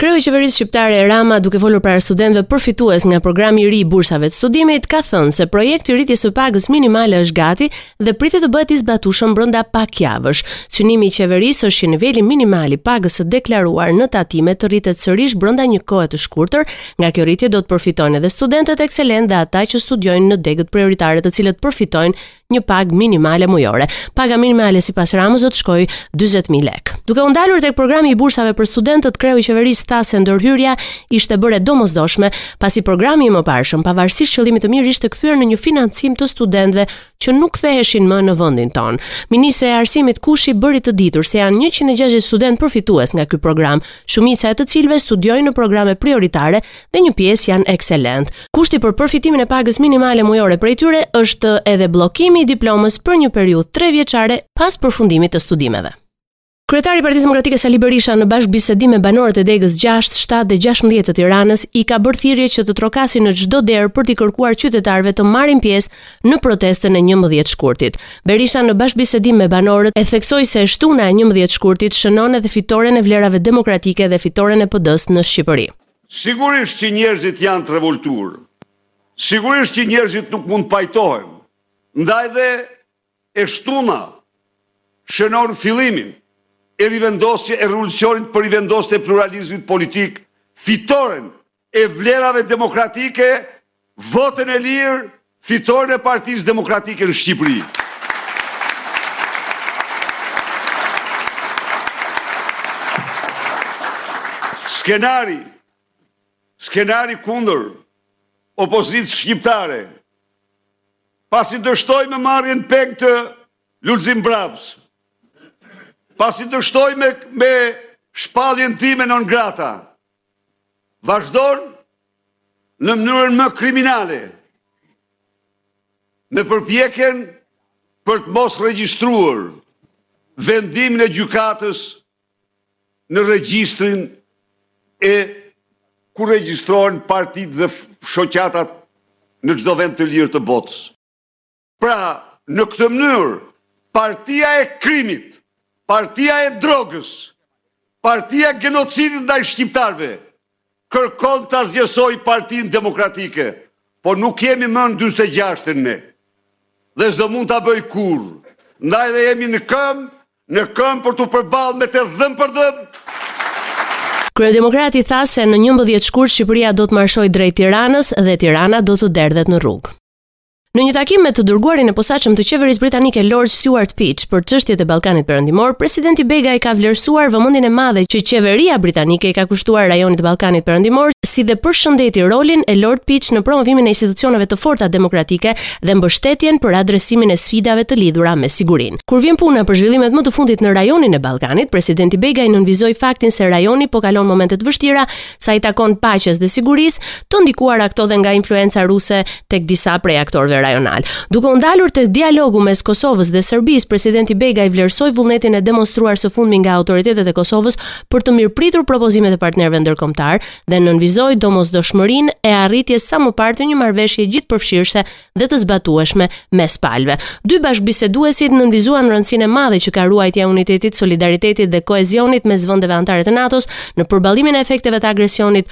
Kreu i qeverisë shqiptare Rama, duke folur para studentëve përfitues nga programi i ri i bursave të studimit, ka thënë se projekti i rritjes së pagës minimale është gati dhe pritet të bëhet i zbatueshëm brenda pak javësh. Synimi i qeverisë është që niveli minimal i pagës së deklaruar në tatime të rritet sërish brenda një kohe të shkurtër, Nga kjo rritje do të përfitojnë edhe studentët ekselentë dhe ata që studiojnë në degët prioritare të cilët përfitojnë një pagë minimale mujore. Paga minimale sipas Ramës do të shkojë 40000 lekë. Duke u ndalur tek programi i bursave për studentët, kreu i qeverisë tha se ndërhyrja ishte bërë e domosdoshme, pasi programi i mëparshëm, pavarësisht qëllimit të mirë, ishte kthyer në një financim të studentëve që nuk ktheheshin më në vendin tonë. Ministrja e Arsimit Kushi bëri të ditur se janë 160 studentë përfitues nga ky program, shumica e të cilëve studiojnë në programe prioritare dhe një pjesë janë ekselent. Kushti për përfitimin e pagës minimale mujore prej tyre është edhe bllokimi i diplomës për një periudhë 3 vjeçare pas përfundimit të studimeve. Kryetari i Partisë Demokratike Sali Berisha në bashkëbisedim me banorët e degës 6, 7 dhe 16 të Tiranës i ka bërë thirrje që të trokasin në çdo derë për t'i kërkuar qytetarëve të marrin pjesë në protestën e 11 shkurtit. Berisha në bashkëbisedim me banorët e theksoi se shtuna e 11 shkurtit shënon edhe fitoren e vlerave demokratike dhe fitoren e PD-së në Shqipëri. Sigurisht që njerëzit janë të revoltuar. Sigurisht që njerëzit nuk mund të pajtohen. Ndaj dhe E shtuna shënon fillimin e rivendosje e revolucionit për rivendosje e pluralizmit politik, fitoren e vlerave demokratike, votën e lirë, fitoren e Partisë Demokratike në Shqipëri. Skenari, skenari kundër opozitës shqiptare, Pasi dështoi me marrjen peng të Lulzim Bravës, pasi dështoi me, me shpalljen time non grata, vazhdon në mënyrën më kriminale, me përpjekjen për të mos regjistruar vendimin e gjykatës në regjistrin e ku regjistrohen partitë dhe shoqatat në çdo vend të lirë të botës. Pra, në këtë mënyrë, partia e krimit, partia e drogës, partia e genocidit ndaj shqiptarëve, kërkon ta asgjësojë Partinë Demokratike, por nuk jemi më në dyzet e gjashtën ne. Dhe s'do mund ta bëjë kurrë. Ndaj dhe jemi në këmbë Në këmbë për t'u përballë me të dhëmb për dhëmb! Kryedemokrati tha se në njëmbëdhjetë shkurt Shqipëria do të marshojë drejt Tiranës dhe Tirana do të derdhet në rrugë. Në një takim me të dërguarin e posaçëm të qeverisë britanike Lord Stuart Peach për çështjet e Ballkanit Perëndimor, presidenti Begaj ka vlerësuar vëmendjen e madhe që qeveria britanike i ka kushtuar rajonit të Ballkanit Perëndimor, si dhe përshëndeti rolin e Lord Peach në promovimin e institucioneve të forta demokratike dhe mbështetjen për adresimin e sfidave të lidhura me sigurinë. Kur vjen puna për zhvillimet më të fundit në rajonin e Ballkanit, presidenti Begaj nënvizoi faktin se rajoni po kalon momente të vështira sa i takon paqes dhe sigurisë, të ndikuara këto dhe nga influenca ruse tek disa prej aktorëve rajonalë. Duke u ndalur tek dialogu mes Kosovës dhe Serbisë, presidenti Begaj vlerësoi vullnetin e demonstruar së fundmi nga autoritetet e Kosovës për të mirëpritur propozimet e partnerëve ndërkombëtarë dhe nënvizoi domosdoshmërinë e arritjes sa më parë të një marrëveshje gjithëpërfshirëse dhe të zbatueshme mes palëve. Dy bashkëbiseduesit nënvizuan rëndësinë e madhe që ka ruajtja e unitetit, solidaritetit dhe kohezionit mes vendeve anëtare të NATO-s në përballimin e efekteve të agresionit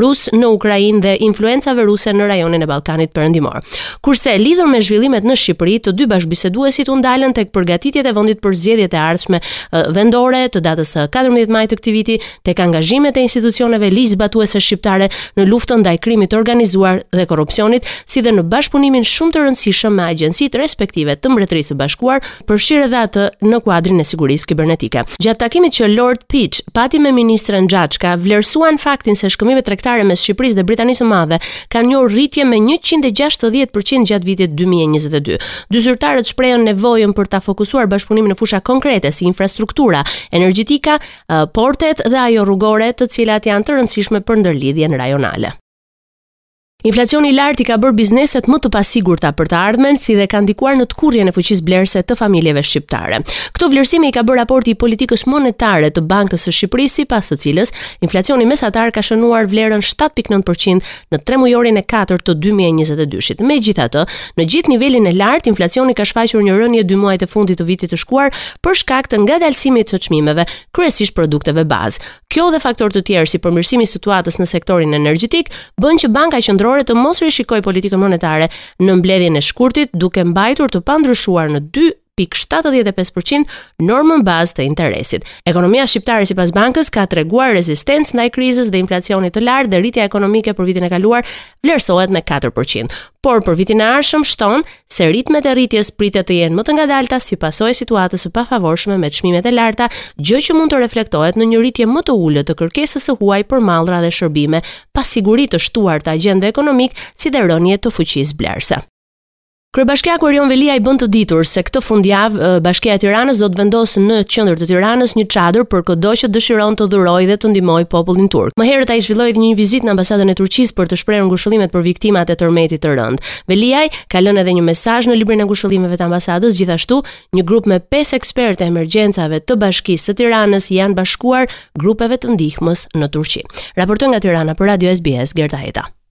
rus në Ukrainë dhe influencave ruse në rajonin e Ballkanit Perëndimor. Kurse lidhur me zhvillimet në Shqipëri, të dy bashkëbiseduesit u ndalën tek përgatitjet e vendit për zgjedhjet e ardhshme vendore të datës së 14 maj të këtij viti tek angazhimet e institucioneve ligjzbatuese shqiptare në luftën ndaj krimit të organizuar dhe korrupsionit, si dhe në bashkëpunimin shumë të rëndësishëm me agjencitë respektive të Mbretërisë së Bashkuar, përfshirë edhe atë në kuadrin e sigurisë kibernetike. Gjatë takimit që Lord Peach pati me ministren Xhaçka, vlerësuan faktin se shkëmbimet tregtare mes Shqipërisë dhe Britanisë së Madhe kanë njohur rritje me 160% gjatë vitit 2022. Dy zyrtarët shprehën nevojën për ta fokusuar bashkëpunimin në fusha konkrete si infrastruktura, energjetika, portet dhe ajo rrugore, të cilat janë të rëndësishme për ndërlidhjen rajonale. Inflacioni i lartë i ka bërë bizneset më të pasigurta për të ardhmen, si dhe ka ndikuar në tkurrjen e fuqisë blerëse të familjeve shqiptare. Këto vlerësime i ka bërë raporti i politikës monetare të Bankës së Shqipërisë, sipas të cilës inflacioni mesatar ka shënuar vlerën 7.9% në tremujorin e katërt të 2022-shit. Megjithatë, në gjithë nivelin e lartë, inflacioni ka shfaqur një rënie dy muajt e fundit të vitit të shkuar për shkak të ngadalësimit të çmimeve, kryesisht produkteve bazë. Kjo dhe faktorë të tjerë si përmirësimi i situatës në sektorin energjetik bënë që Banka Qendrore të mos rishikojë politikën monetare në mbledhjen e shkurtit, duke mbajtur të pandryshuar në dy .75% normën bazë të interesit. Ekonomia shqiptare sipas bankës ka treguar rezistencë ndaj krizës dhe inflacionit të lartë dhe rritja ekonomike për vitin e kaluar vlerësohet me 4%. Por për vitin e ardhshëm shton se ritmet e rritjes pritet të jenë më të ngadalta si pasojë e situatës së pafavorshme me çmimet e larta, gjë që mund të reflektohet në një rritje më të ulët të kërkesës së huaj për mallra dhe shërbime, pasiguri të shtuar të agjentëve ekonomikë si dhe rënie të fuqisë blerëse. Kryebashkiaku Erion Veliaj bën të ditur se këtë fundjavë Bashkia e Tiranës do të vendosë në qendër të Tiranës një çadër për këdo që dëshiron të dhurojë dhe të ndihmojë popullin turk. Më herët ai zhvilloi një vizitë në ambasadën e Turqisë për të shprehur ngushëllimet për viktimat e tërmetit të rëndë. Veliaj ka lënë edhe një mesazh në librin e ngushëllimeve të ambasadës, gjithashtu një grup me 5 ekspertë të emergjencave të Bashkisë së Tiranës janë bashkuar grupeve të ndihmës në Turqi. Raportoi nga Tirana për Radio SBS Gerta Heta.